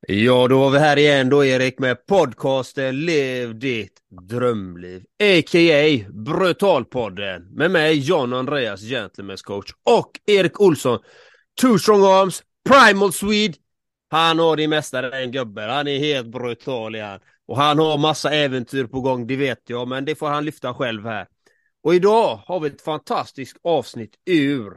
Ja, då var vi här igen då Erik med podcasten Lev ditt drömliv. A.k.a. Brutalpodden med mig John Andreas Gentlemen's coach och Erik Olsson. Two strong arms, primal Swede. Han har det mesta den gubben. Han är helt brutal igen. Och han har massa äventyr på gång, det vet jag, men det får han lyfta själv här. Och idag har vi ett fantastiskt avsnitt ur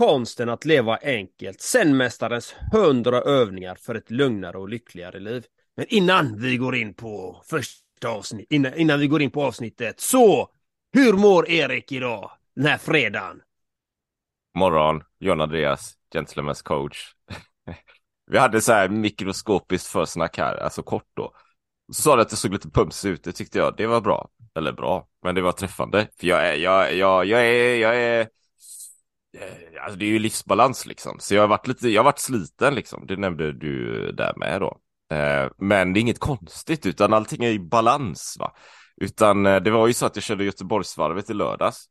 Konsten att leva enkelt. Zenmästarens hundra övningar för ett lugnare och lyckligare liv. Men innan vi går in på första avsnitt, innan, innan vi går in på avsnittet, så hur mår Erik idag den här fredagen? Morgon, John Andreas, Gentlemen's coach. vi hade så här mikroskopiskt försnack här, alltså kort då. Så sa du att det såg lite pumsig ut, det tyckte jag, det var bra. Eller bra, men det var träffande. För jag är, jag, jag, jag är, jag är Eh, alltså det är ju livsbalans liksom. Så jag har varit lite, jag har varit sliten liksom. Det nämnde du där med då. Eh, men det är inget konstigt utan allting är i balans va. Utan eh, det var ju så att jag körde Göteborgsvarvet i lördags.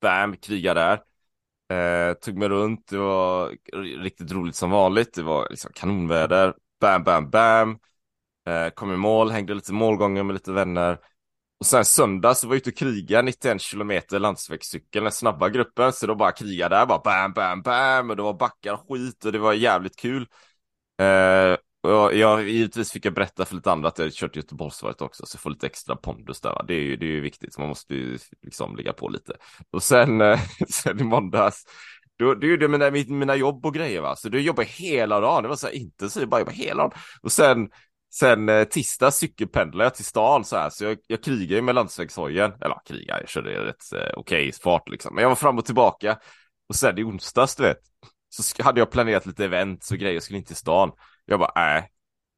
Bam, kriga där. Eh, tog mig runt, det var riktigt roligt som vanligt. Det var liksom kanonväder. Bam, bam, bam. Eh, kom i mål, hängde lite målgångar med lite vänner. Och sen söndag så var jag ute och kriga 91 kilometer landsvägscykel, den snabba gruppen, så då bara kriga där, bara bam, bam, bam, och det var backar och skit och det var jävligt kul. Eh, och jag, givetvis fick jag berätta för lite andra att jag hade kört Göteborgsvarvet också, så jag får lite extra pondus där. Va? Det är ju, det är ju viktigt, så man måste ju liksom ligga på lite. Och sen, eh, sen i måndags, då, då gjorde jag mina, mina jobb och grejer va, så då jobbade jag hela dagen, det var så här intensivt, bara jobbade hela dagen. Och sen Sen eh, tisdag cykelpendlade jag till stan så här, så jag, jag krigade ju med landsvägshojen. Eller ja, kriga, jag körde rätt eh, okej okay, fart liksom. Men jag var fram och tillbaka. Och sen i onsdags, du vet, så hade jag planerat lite event och grejer, jag skulle in till stan. Jag bara, äh,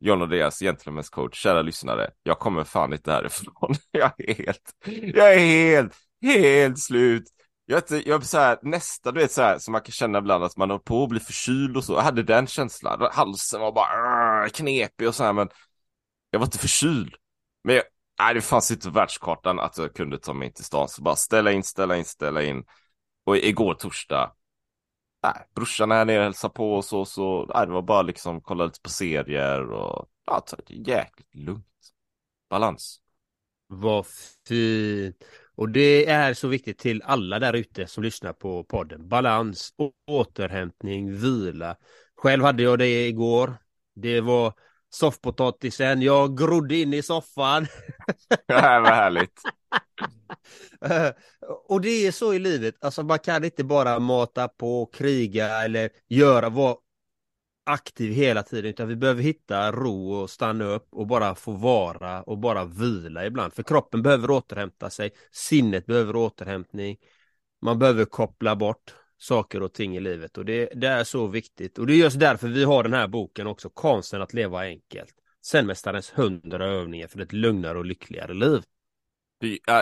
John och deras Gentlemen's coach, kära lyssnare, jag kommer fan inte härifrån. jag är helt, jag är helt, helt slut. Jag, jag, är så här, nästa, du vet så här, som man kan känna ibland att man håller på att bli förkyld och så. Jag hade den känslan. Halsen var bara knepig och så här, men jag var inte förkyld. Men jag, nej, det fanns inte världskartan att jag kunde ta mig in till stan. Så bara ställa in, ställa in, ställa in. Och igår torsdag, nej, brorsan är här nere och hälsar på och så, så nej, det var bara liksom kolla lite på serier och ja, ta det jäkligt lugnt. Balans. Vad fint. Och det är så viktigt till alla där ute som lyssnar på podden. Balans, återhämtning, vila. Själv hade jag det igår. Det var soffpotatisen, jag grodde in i soffan. Det här var härligt. och det är så i livet, alltså man kan inte bara mata på, kriga eller göra, vara aktiv hela tiden, utan vi behöver hitta ro och stanna upp och bara få vara och bara vila ibland. För kroppen behöver återhämta sig, sinnet behöver återhämtning, man behöver koppla bort saker och ting i livet och det, det är så viktigt. Och det är just därför vi har den här boken också, Konsten att leva enkelt. Zenmästarens hundra övningar för ett lugnare och lyckligare liv.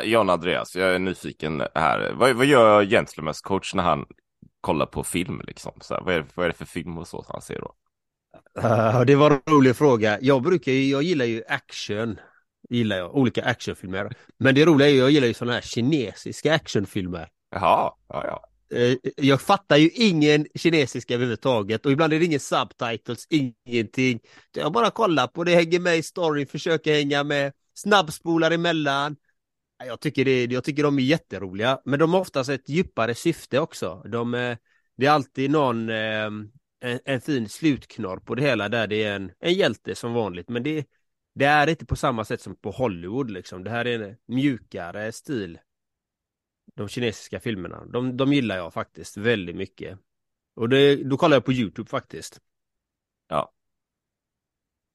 Jan Andreas, jag är nyfiken här. Vad, vad gör Gentlemen's coach när han kollar på film liksom? Så här, vad, är det, vad är det för film och så han ser då? Uh, det var en rolig fråga. Jag brukar ju, jag gillar ju action. Gillar jag, olika actionfilmer. Men det roliga är ju, jag gillar ju sådana här kinesiska actionfilmer. Jaha, ja ja. Eh, jag fattar ju ingen kinesiska överhuvudtaget och ibland är det ingen subtitles, ingenting. Jag bara kollar på det, hänger med i storyn, försöker hänga med, snabbspolar emellan. Jag tycker, det, jag tycker de är jätteroliga, men de har oftast ett djupare syfte också. De, eh, det är alltid någon, eh, en, en fin slutknorr på det hela där det är en, en hjälte som vanligt, men det, det är inte på samma sätt som på Hollywood liksom. Det här är en mjukare stil. De kinesiska filmerna, de, de gillar jag faktiskt väldigt mycket. Och det, då kollar jag på YouTube faktiskt. Ja.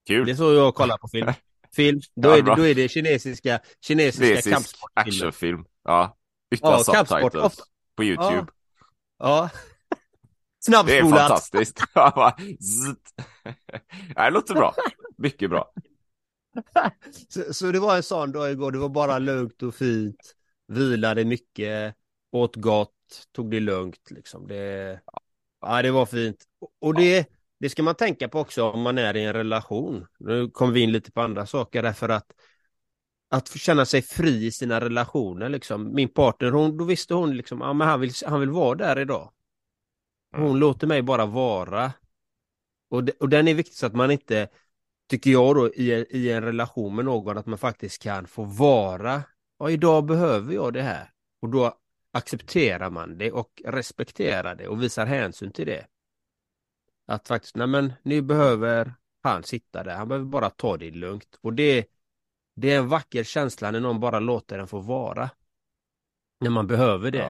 Kul. Det är så jag kollar på film. film, då, ja, är, det, då är det kinesiska, kinesiska Kinesisk kampsportfilmer. actionfilm, ja. Utan ja, kampsport, ofta. på YouTube. Ja. ja. Snabbspolat. Det är fantastiskt. det låter bra. Mycket bra. så, så, det var en sån dag igår, det var bara lugnt och fint. Vilade mycket, åt gott, tog det lugnt liksom. Det, ja, det var fint. Och det, det ska man tänka på också om man är i en relation. Nu kommer vi in lite på andra saker därför att att känna sig fri i sina relationer liksom. Min partner, hon, då visste hon liksom, ja men han vill, han vill vara där idag. Hon mm. låter mig bara vara. Och, de, och den är viktig så att man inte, tycker jag då, i, i en relation med någon, att man faktiskt kan få vara, ja idag behöver jag det här. Och då accepterar man det och respekterar det och visar hänsyn till det. Att faktiskt, nej men nu behöver han sitta där, han behöver bara ta det lugnt. Och det, det är en vacker känsla när någon bara låter den få vara. När man behöver det.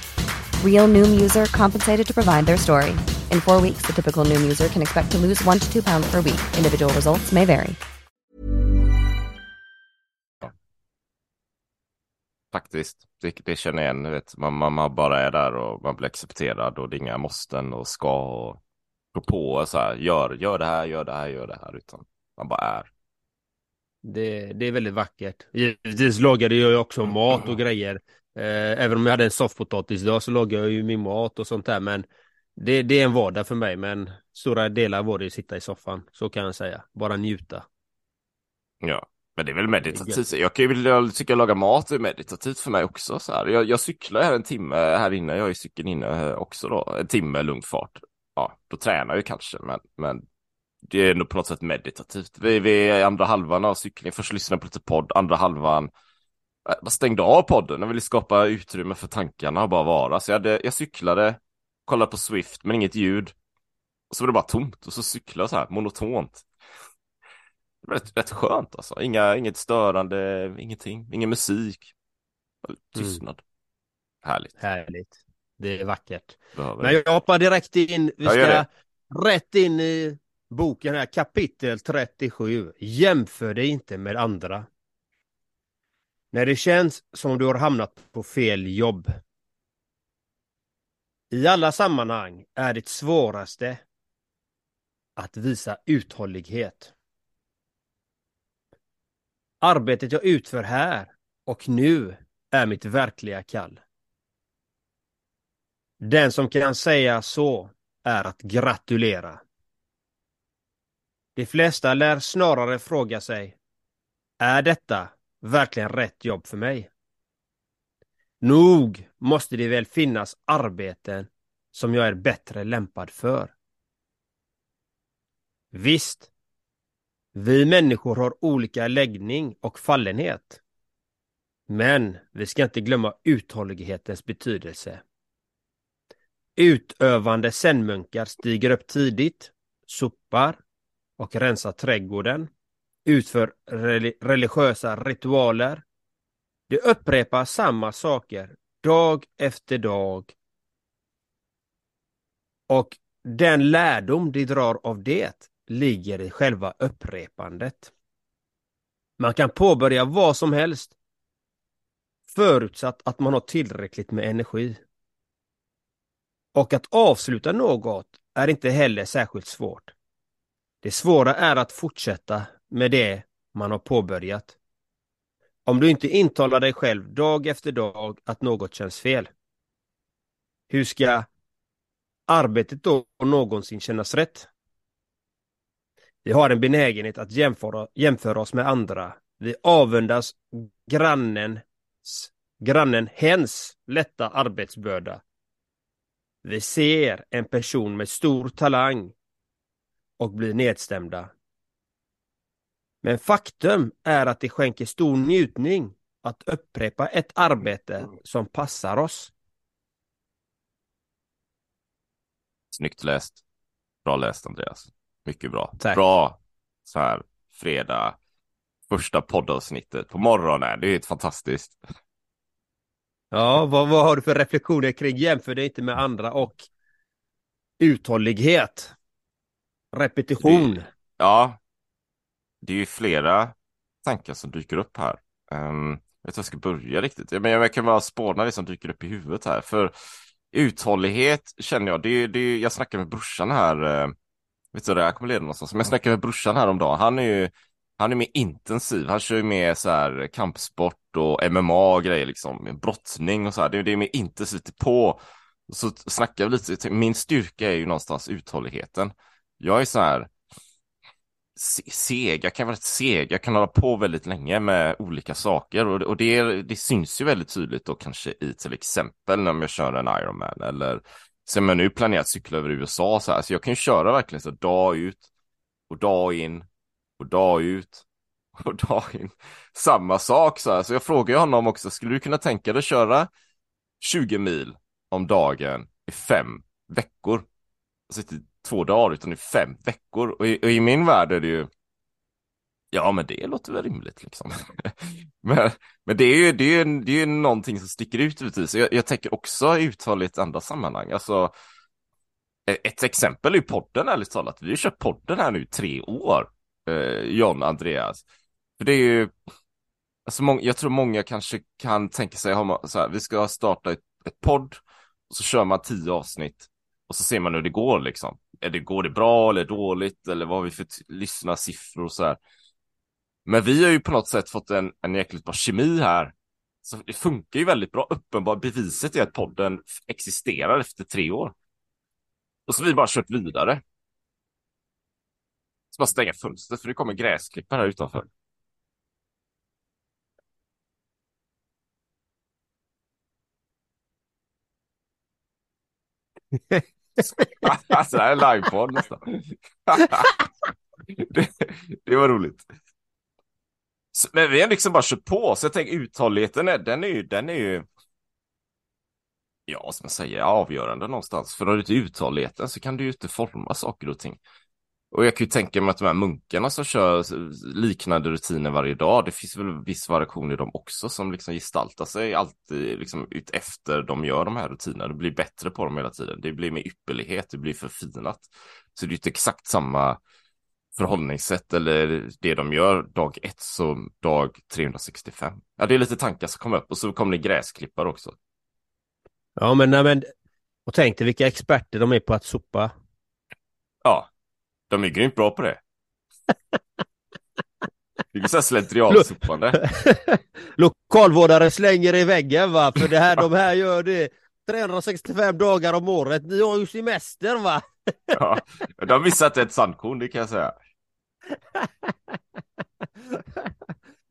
Real Noom user compensated to provide their story. In four weeks, the typical Noom user can expect to lose one to two pounds per week. Individual results may vary. Faktiskt, det, det känner jag igen. Vet, man, man, man, bara är där och man blir accepterad och det är inga måsten och ska och gå på och så här, gör, gör det här, gör det här, gör det här, utan man bara är. Det, det är väldigt vackert. Givetvis lagade jag också mat och grejer. Eh, även om jag hade en soffpotatis idag så lagade jag ju min mat och sånt där. Men det, det är en vardag för mig. Men stora delar var det att sitta i soffan. Så kan jag säga. Bara njuta. Ja, men det är väl meditativt. Jag kan ju jag tycka laga mat är meditativt för mig också. Så här. Jag, jag cyklar här en timme här inne. Jag ju cykeln inne också då. En timme lugn fart. Ja, då tränar jag kanske, men, men det är nog på något sätt meditativt. Vi, vi är andra halvan av cyklingen. Först lyssnade på lite podd, andra halvan jag äh, stängde av podden. Jag ville skapa utrymme för tankarna och bara vara. Så jag, hade, jag cyklade, kollade på Swift, men inget ljud. Och så var det bara tomt och så cyklade jag så här monotont. Det var rätt, rätt skönt alltså. Inga, inget störande, ingenting, ingen musik. Tystnad. Mm. Härligt. Härligt. Det är vackert. Behöver. Men jag hoppar direkt in. Vi ska rätt in i boken här, kapitel 37. Jämför dig inte med andra. När det känns som du har hamnat på fel jobb. I alla sammanhang är det svåraste att visa uthållighet. Arbetet jag utför här och nu är mitt verkliga kall. Den som kan säga så är att gratulera. De flesta lär snarare fråga sig, är detta verkligen rätt jobb för mig? Nog måste det väl finnas arbeten som jag är bättre lämpad för. Visst, vi människor har olika läggning och fallenhet. Men vi ska inte glömma uthållighetens betydelse. Utövande zenmunkar stiger upp tidigt, sopar och rensar trädgården, utför religiösa ritualer. De upprepar samma saker dag efter dag. Och den lärdom de drar av det ligger i själva upprepandet. Man kan påbörja vad som helst förutsatt att man har tillräckligt med energi. Och att avsluta något är inte heller särskilt svårt. Det svåra är att fortsätta med det man har påbörjat. Om du inte intalar dig själv dag efter dag att något känns fel. Hur ska arbetet då någonsin kännas rätt? Vi har en benägenhet att jämföra, jämföra oss med andra. Vi avundas grannens, grannen hens lätta arbetsbörda. Vi ser en person med stor talang och blir nedstämda. Men faktum är att det skänker stor njutning att upprepa ett arbete som passar oss. Snyggt läst. Bra läst Andreas. Mycket bra. Tack. Bra så här fredag. Första poddavsnittet på morgonen. Det är helt fantastiskt. Ja, vad, vad har du för reflektioner kring jämför det inte med andra och uthållighet? Repetition. Ja. Det är ju flera tankar som dyker upp här. Um, jag vet inte jag ska börja riktigt. Men jag kan bara spåna det som dyker upp i huvudet här. För uthållighet känner jag, det, det, jag snackade med brorsan här. Uh, vet du vad det här kommer leda någonstans? Men jag snackade med brorsan här om dagen. Han är ju han är mer intensiv. Han kör ju mer så här kampsport och MMA och grejer liksom. Brottning och så här. Det, det är mer intensivt på. Så snackar vi lite. Min styrka är ju någonstans uthålligheten. Jag är så här seg, jag kan vara rätt seg, jag kan hålla på väldigt länge med olika saker och, och det, det syns ju väldigt tydligt då kanske i till exempel när jag kör en Ironman eller som jag nu planerat cykla över USA så här, så jag kan ju köra verkligen så dag ut och dag in och dag ut och dag in. Samma sak så här, så jag frågar honom också, skulle du kunna tänka dig att köra 20 mil om dagen i fem veckor? Alltså två dagar utan i fem veckor och i, och i min värld är det ju Ja men det låter väl rimligt liksom. men, men det är ju det är, det är ju någonting som sticker ut givetvis. Jag, jag tänker också uthålligt andra sammanhang. Alltså, e, ett exempel är ju podden ärligt talat. Vi har kört podden här nu i tre år. Eh, John, Andreas. För det är ju, alltså må, jag tror många kanske kan tänka sig, så här, vi ska starta ett, ett podd och så kör man tio avsnitt och så ser man hur det går liksom. Är det, går det bra eller dåligt eller vad har vi för lyssnarsiffror och så här. Men vi har ju på något sätt fått en, en jäkligt bra kemi här. Så det funkar ju väldigt bra. Uppenbart beviset är att podden existerar efter tre år. Och så har vi bara kört vidare. Så bara stänga fönstret för det kommer gräsklippare här utanför. alltså det här är livepodd nästan. det, det var roligt. Men vi har liksom bara kört på, så jag tänker uthålligheten, är, den är ju, den är ju Ja, som man säger, avgörande någonstans. För har du inte uthålligheten så kan du ju inte forma saker och ting. Och jag kan ju tänka mig att de här munkarna som kör liknande rutiner varje dag, det finns väl viss variation i dem också som liksom gestaltar sig alltid liksom ut efter de gör de här rutinerna. Det blir bättre på dem hela tiden. Det blir med ypperlighet, det blir förfinat. Så det är inte exakt samma förhållningssätt eller det de gör dag ett som dag 365. Ja, det är lite tankar som kommer upp och så kommer det gräsklippare också. Ja, men, nej, men och tänk dig vilka experter de är på att sopa. Ja, de är grymt bra på det. Det är så slentriansopande. Lokalvårdare slänger i väggen va, för det här, de här gör det 365 dagar om året. Ni har ju semester va? Ja, de har missat ett sandkorn, det kan jag säga.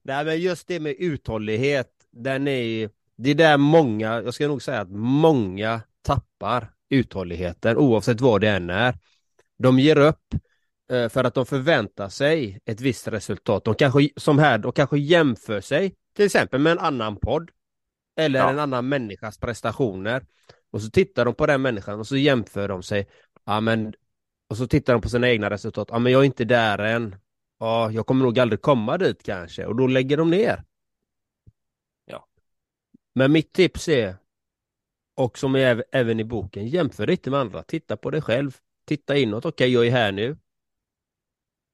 Nej, men just det med uthållighet, den är det är där många, jag ska nog säga att många tappar uthålligheten oavsett vad det än är. De ger upp för att de förväntar sig ett visst resultat. De kanske, som här, de kanske jämför sig till exempel med en annan podd eller ja. en annan människas prestationer. Och så tittar de på den människan och så jämför de sig. Ja, men, och så tittar de på sina egna resultat. Ja, men jag är inte där än. Ja, jag kommer nog aldrig komma dit kanske. Och då lägger de ner. Ja. Men mitt tips är, och som är även i boken, jämför inte med andra. Titta på dig själv. Titta inåt. Okej, okay, jag är här nu.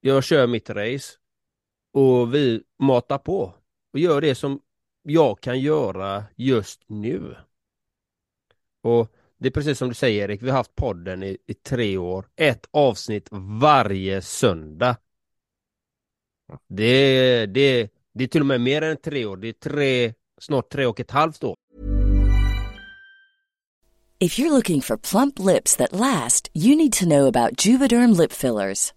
Jag kör mitt race. Och vi matar på. Och gör det som jag kan göra just nu. Och det är precis som du säger Erik, vi har haft podden i, i tre år. Ett avsnitt varje söndag. Det, det, det är till och med mer än tre år. Det är tre, snart tre och ett halvt år. If you're looking for plump lips that last, you need to know about juvederm lip fillers.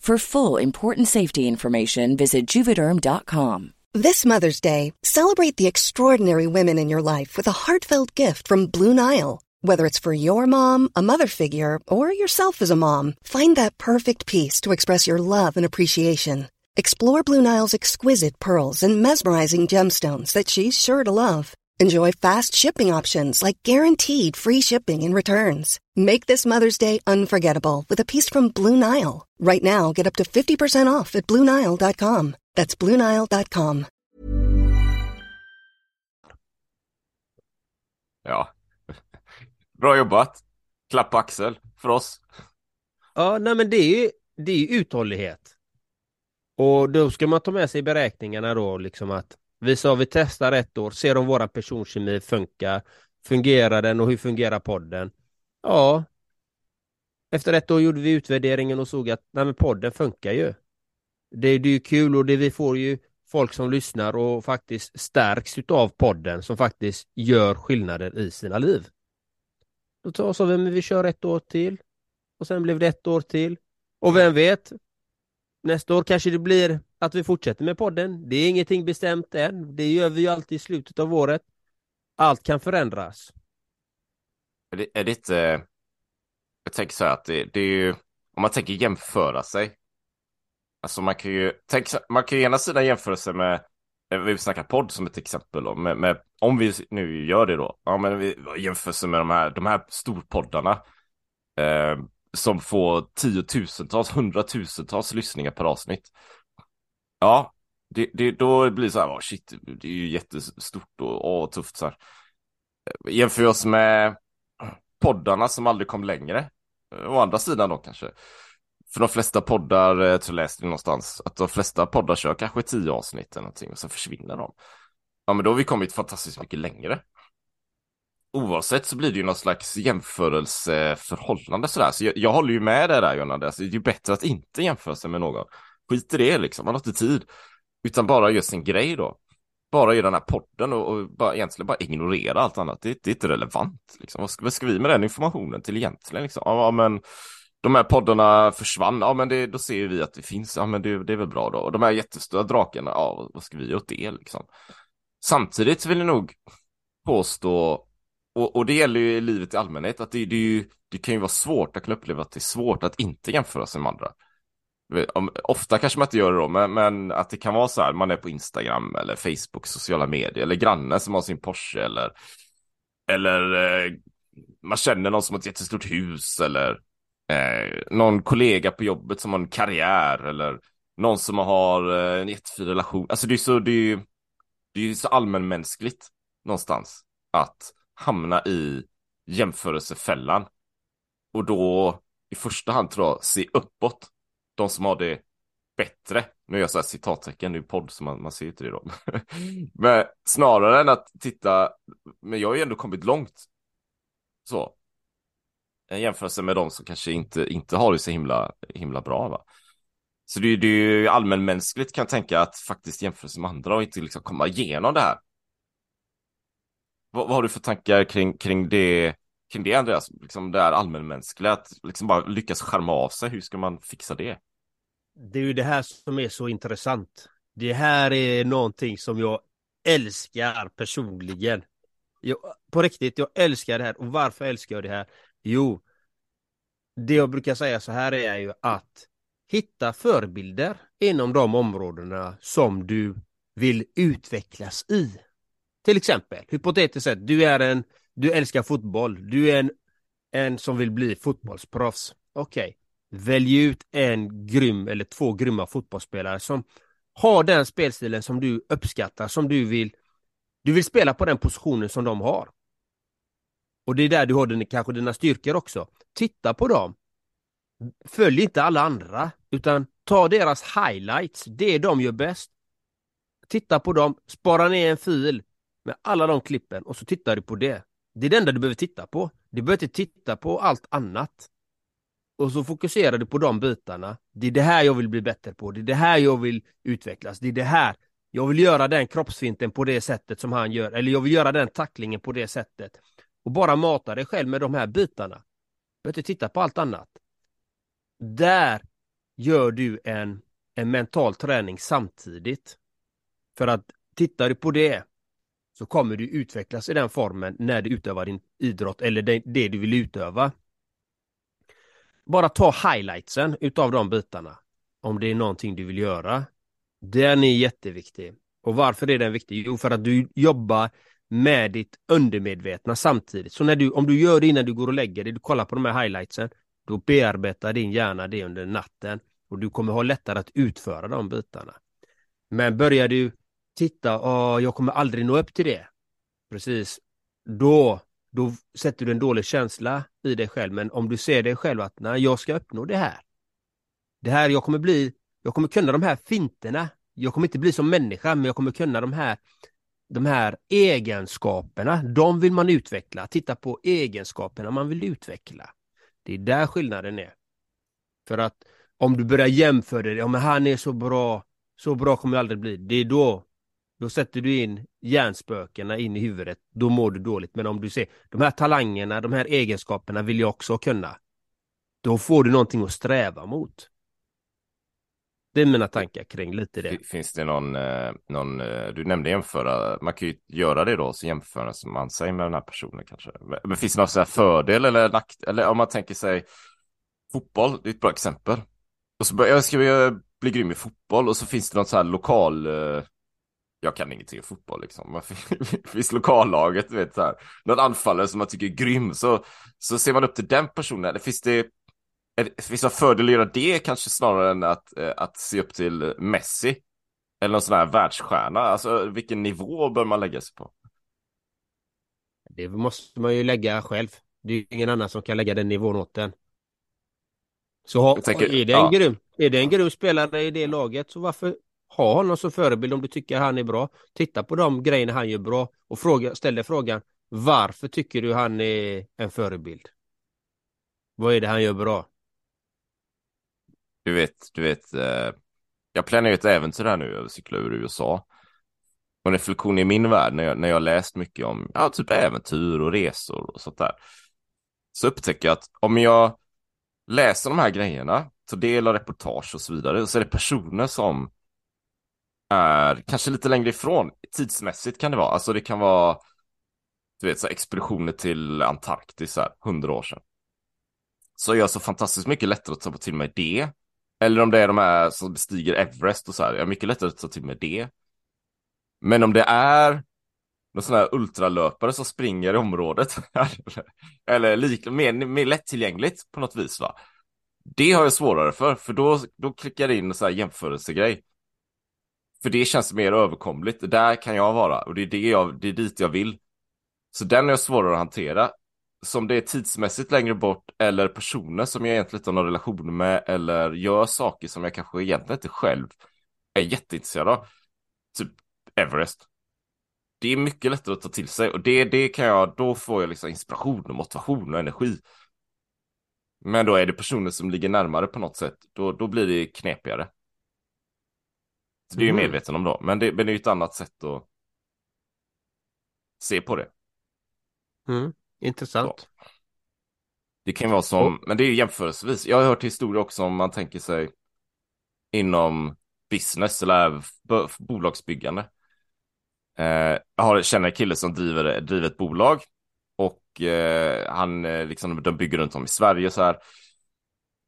For full important safety information, visit juvederm.com. This Mother's Day, celebrate the extraordinary women in your life with a heartfelt gift from Blue Nile. Whether it's for your mom, a mother figure, or yourself as a mom, find that perfect piece to express your love and appreciation. Explore Blue Nile's exquisite pearls and mesmerizing gemstones that she's sure to love. Enjoy fast shipping options like guaranteed free shipping and returns. Make this Mother's Day unforgettable with a piece from Blue Nile. Right now, get up to 50% off at BlueNile.com. That's BlueNile.com. Ja. Bra jobbat. Klapp på axel för oss. Ja, nej men det är ju, det är uthållighet. Och då ska man ta med sig i beräkningarna då liksom att vi sa vi testar ett år, ser om våra personkemi funkar. Fungerar den och hur fungerar podden? Ja. Efter ett år gjorde vi utvärderingen och såg att nej men podden funkar ju. Det, det är ju kul och det vi får ju folk som lyssnar och faktiskt stärks utav podden som faktiskt gör skillnader i sina liv. Då sa vi, men vi kör ett år till. Och sen blev det ett år till. Och vem vet? Nästa år kanske det blir att vi fortsätter med podden. Det är ingenting bestämt än. Det gör vi ju alltid i slutet av året. Allt kan förändras. Är det, är det inte... Jag tänker så här att det, det är ju... Om man tänker jämföra sig. Alltså man kan ju... Tänk, man kan ju ena sidan jämföra sig med... Eh, vi snackar podd som ett exempel då, med, med, om vi nu gör det då. Ja men vi jämför sig med de här, de här storpoddarna. Eh, som får tiotusentals, hundratusentals lyssningar per avsnitt. Ja, det, det, då blir det så här, oh shit, det är ju jättestort och, och tufft så här. Eh, jämför oss med poddarna som aldrig kom längre. Å andra sidan då kanske. För de flesta poddar, jag tror jag läste det någonstans, att de flesta poddar kör kanske tio avsnitt eller någonting och sen försvinner de. Ja, men då har vi kommit fantastiskt mycket längre. Oavsett så blir det ju någon slags jämförelseförhållande sådär. Så jag, jag håller ju med dig där Jonna, det är alltså, ju bättre att inte jämföra sig med någon. Skit i det liksom, man har inte tid. Utan bara gör sin grej då. Bara i den här podden och, och bara, egentligen bara ignorera allt annat. Det, det är inte relevant. Liksom. Vad, ska, vad ska vi med den informationen till egentligen? Liksom? Ja, men de här poddarna försvann, ja men det, då ser vi att det finns, ja men det, det är väl bra då. Och de här jättestora drakarna, ja vad ska vi göra åt det liksom? Samtidigt vill jag nog påstå, och, och det gäller ju i livet i allmänhet, att det, det, ju, det kan ju vara svårt, att kunna uppleva att det är svårt att inte jämföra sig med andra. Ofta kanske man inte gör det då, men, men, att det kan vara så här, man är på Instagram eller Facebook, sociala medier, eller grannen som har sin Porsche eller, eller eh, man känner någon som har ett jättestort hus eller eh, någon kollega på jobbet som har en karriär eller någon som har eh, en jättefin relation. Alltså det är så, det är, det är så allmänmänskligt någonstans att hamna i jämförelsefällan och då i första hand tror jag se uppåt de som har det bättre. Nu gör jag så här citattecken, det är podd så man, man ser inte det då. men snarare än att titta, men jag har ju ändå kommit långt. Så. En jämförelse med de som kanske inte, inte har det så himla, himla bra va. Så det, det är ju allmänmänskligt kan jag tänka att faktiskt jämföra sig med andra och inte liksom komma igenom det här. Vad, vad har du för tankar kring, kring det kring det Andreas, liksom det här allmänmänskliga, att liksom bara lyckas skärma av sig, hur ska man fixa det? Det är ju det här som är så intressant. Det här är någonting som jag älskar personligen. Jag, på riktigt, jag älskar det här. Och varför älskar jag det här? Jo, det jag brukar säga så här är ju att hitta förebilder inom de områdena som du vill utvecklas i. Till exempel, hypotetiskt sett, du är en, du älskar fotboll, du är en, en som vill bli fotbollsproffs. Okej, okay välj ut en grym eller två grymma fotbollsspelare som har den spelstilen som du uppskattar, som du vill, du vill spela på den positionen som de har. Och det är där du har din, kanske dina styrkor också. Titta på dem. Följ inte alla andra, utan ta deras highlights, det de gör bäst. Titta på dem, spara ner en fil med alla de klippen och så tittar du på det. Det är det enda du behöver titta på. Du behöver inte titta på allt annat. Och så fokuserar du på de bitarna. Det är det här jag vill bli bättre på. Det är det här jag vill utvecklas. Det är det här. Jag vill göra den kroppsfinten på det sättet som han gör. Eller jag vill göra den tacklingen på det sättet. Och bara mata dig själv med de här bitarna. Du behöver inte titta på allt annat. Där gör du en, en mental träning samtidigt. För att tittar du på det så kommer du utvecklas i den formen när du utövar din idrott eller det, det du vill utöva. Bara ta highlightsen utav de bitarna. Om det är någonting du vill göra. Den är jätteviktig. Och varför är den viktig? Jo, för att du jobbar med ditt undermedvetna samtidigt. Så när du, om du gör det innan du går och lägger dig, du kollar på de här highlightsen, då bearbetar din hjärna det under natten och du kommer ha lättare att utföra de bitarna. Men börjar du titta, jag kommer aldrig nå upp till det. Precis, då, då sätter du en dålig känsla i dig själv. Men om du ser dig själv att nej, jag ska uppnå det här. Det här, jag kommer bli, jag kommer kunna de här finterna. Jag kommer inte bli som människa, men jag kommer kunna de här de här egenskaperna, de vill man utveckla. Titta på egenskaperna man vill utveckla. Det är där skillnaden är. För att om du börjar jämföra dig, ja men han är så bra, så bra kommer jag aldrig bli. Det är då, då sätter du in hjärnspökena in i huvudet, då mår du dåligt. Men om du ser, de här talangerna, de här egenskaperna vill jag också kunna. Då får du någonting att sträva mot. Det är mina tankar kring lite det. Finns det någon, eh, någon eh, du nämnde jämföra, man kan ju göra det då, så jämför man sig med den här personen kanske. Men finns det någon sån här fördel eller nackdel? eller om man tänker sig fotboll, det är ett bra exempel. Och så börjar jag ska bli grym i fotboll och så finns det någon så här lokal, eh, jag kan ingenting om fotboll liksom. Det finns lokallaget, du vet så här. Någon anfallare som man tycker är grym, så, så ser man upp till den personen. Eller finns det Finns det fördel att göra det kanske snarare än att, eh, att se upp till Messi? Eller någon sån här världsstjärna? Alltså vilken nivå bör man lägga sig på? Det måste man ju lägga själv. Det är ingen annan som kan lägga den nivån åt den. Så ha, tänker, är, det en ja. grym, är det en grym spelare i det laget så varför ha honom som förebild om du tycker han är bra? Titta på de grejerna han gör bra och fråga, ställ dig frågan varför tycker du han är en förebild? Vad är det han gör bra? Du vet, du vet, eh, jag planerar ett äventyr här nu, jag cyklar över USA. Och en reflektion i min värld när jag, när jag läst mycket om, ja, typ äventyr och resor och sånt där. Så upptäcker jag att om jag läser de här grejerna, tar del av reportage och så vidare, så är det personer som är kanske lite längre ifrån. Tidsmässigt kan det vara, alltså det kan vara, du vet, så expeditioner till Antarktis här, hundra år sedan. Så jag så fantastiskt mycket lättare att ta till mig det eller om det är de här som bestiger Everest och så här. Jag är mycket lättare att ta till mig det. Men om det är någon sån här ultralöpare som springer i området. eller lik, mer, mer lättillgängligt på något vis va. Det har jag svårare för, för då, då klickar jag in en sån här jämförelsegrej. För det känns mer överkomligt. Där kan jag vara och det är, det, jag, det är dit jag vill. Så den är jag svårare att hantera som det är tidsmässigt längre bort eller personer som jag egentligen inte har någon relation med eller gör saker som jag kanske egentligen inte själv är jätteintresserad av. Typ Everest. Det är mycket lättare att ta till sig och det, det kan jag, då får jag liksom inspiration och motivation och energi. Men då är det personer som ligger närmare på något sätt, då, då blir det knepigare. Det är jag mm. medveten om då, men det, men det är ett annat sätt att se på det. Mm. Intressant. Så. Det kan vara som, oh. men det är jämförelsevis. Jag har hört historier också om man tänker sig inom business eller bolagsbyggande. Eh, jag har, känner en kille som driver, driver ett bolag och eh, han eh, liksom, de bygger runt om i Sverige så här.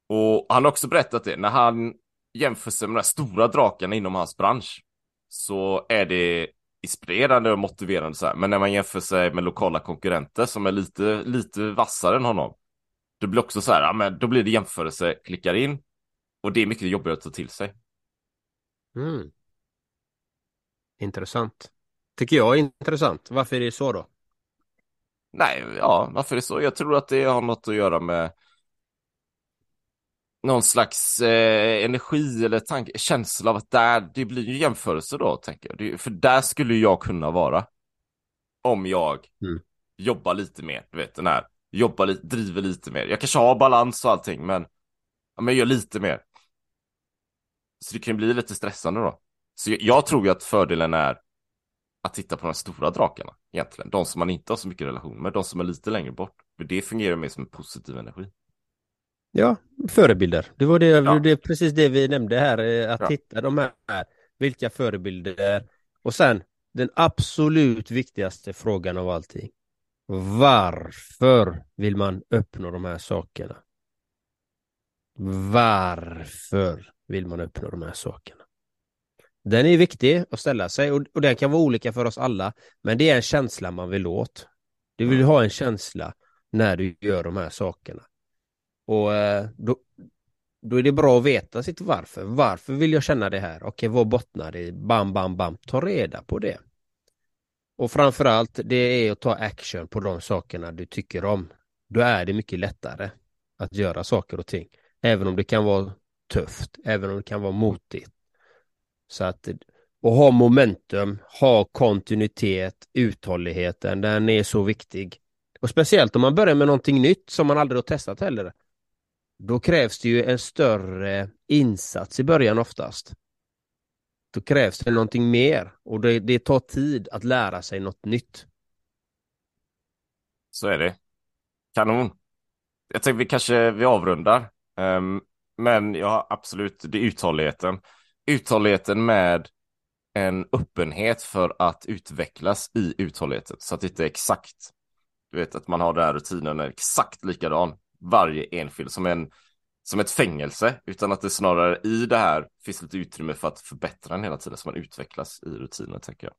Och han har också berättat det, när han jämför med de stora drakarna inom hans bransch så är det inspirerande och motiverande så här. Men när man jämför sig med lokala konkurrenter som är lite, lite vassare än honom. Det blir också så här, ja, men då blir det jämförelse, klickar in och det är mycket jobbigare att ta till sig. Mm. Intressant. Tycker jag är intressant. Varför är det så då? Nej, ja, varför är det så? Jag tror att det har något att göra med någon slags eh, energi eller tanke, känsla av att där, det blir ju jämförelse då, tänker jag. Det, för där skulle jag kunna vara. Om jag mm. jobbar lite mer, du vet den här, jobbar lite, driver lite mer. Jag kanske har balans och allting, men, ja, men jag gör lite mer. Så det kan bli lite stressande då. Så jag, jag tror ju att fördelen är att titta på de stora drakarna egentligen. De som man inte har så mycket relation med, de som är lite längre bort. För det fungerar mer som en positiv energi. Ja, förebilder. Det var det, ja. det precis det vi nämnde här, eh, att ja. hitta de här, vilka förebilder och sen den absolut viktigaste frågan av allting. Varför vill man uppnå de här sakerna? Varför vill man uppnå de här sakerna? Den är viktig att ställa sig och, och den kan vara olika för oss alla, men det är en känsla man vill åt. Du vill ha en känsla när du gör de här sakerna. Och eh, då, då är det bra att veta sitt varför. Varför vill jag känna det här? Okej, vad bottnar det i? Bam, bam, bam. Ta reda på det. Och framförallt, det är att ta action på de sakerna du tycker om. Då är det mycket lättare att göra saker och ting. Även om det kan vara tufft, även om det kan vara motigt. Så att och ha momentum, ha kontinuitet, uthålligheten, den är så viktig. Och speciellt om man börjar med någonting nytt som man aldrig har testat heller. Då krävs det ju en större insats i början oftast. Då krävs det någonting mer och det, det tar tid att lära sig något nytt. Så är det. Kanon. Jag tänkte vi kanske vi avrundar. Um, men ja, absolut, det är uthålligheten. Uthålligheten med en öppenhet för att utvecklas i uthålligheten så att det inte är exakt. Du vet att man har den här rutinen är exakt likadan varje enskild som en som ett fängelse, utan att det snarare i det här finns lite utrymme för att förbättra den hela tiden så man utvecklas i rutinen, tänker jag.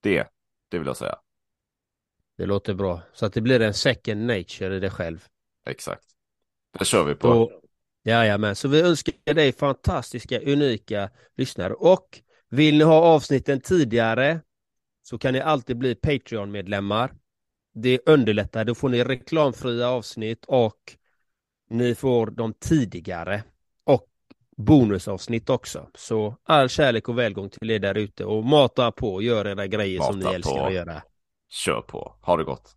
Det, det vill jag säga. Det låter bra, så att det blir en second nature i det själv. Exakt. Det kör vi på. jajamän, så vi önskar dig fantastiska, unika lyssnare och vill ni ha avsnitten tidigare så kan ni alltid bli Patreon-medlemmar. Det underlättar, då får ni reklamfria avsnitt och ni får dem tidigare och bonusavsnitt också. Så all kärlek och välgång till er där ute och mata på och gör era grejer mata som ni älskar på. att göra. Kör på. Ha det gott.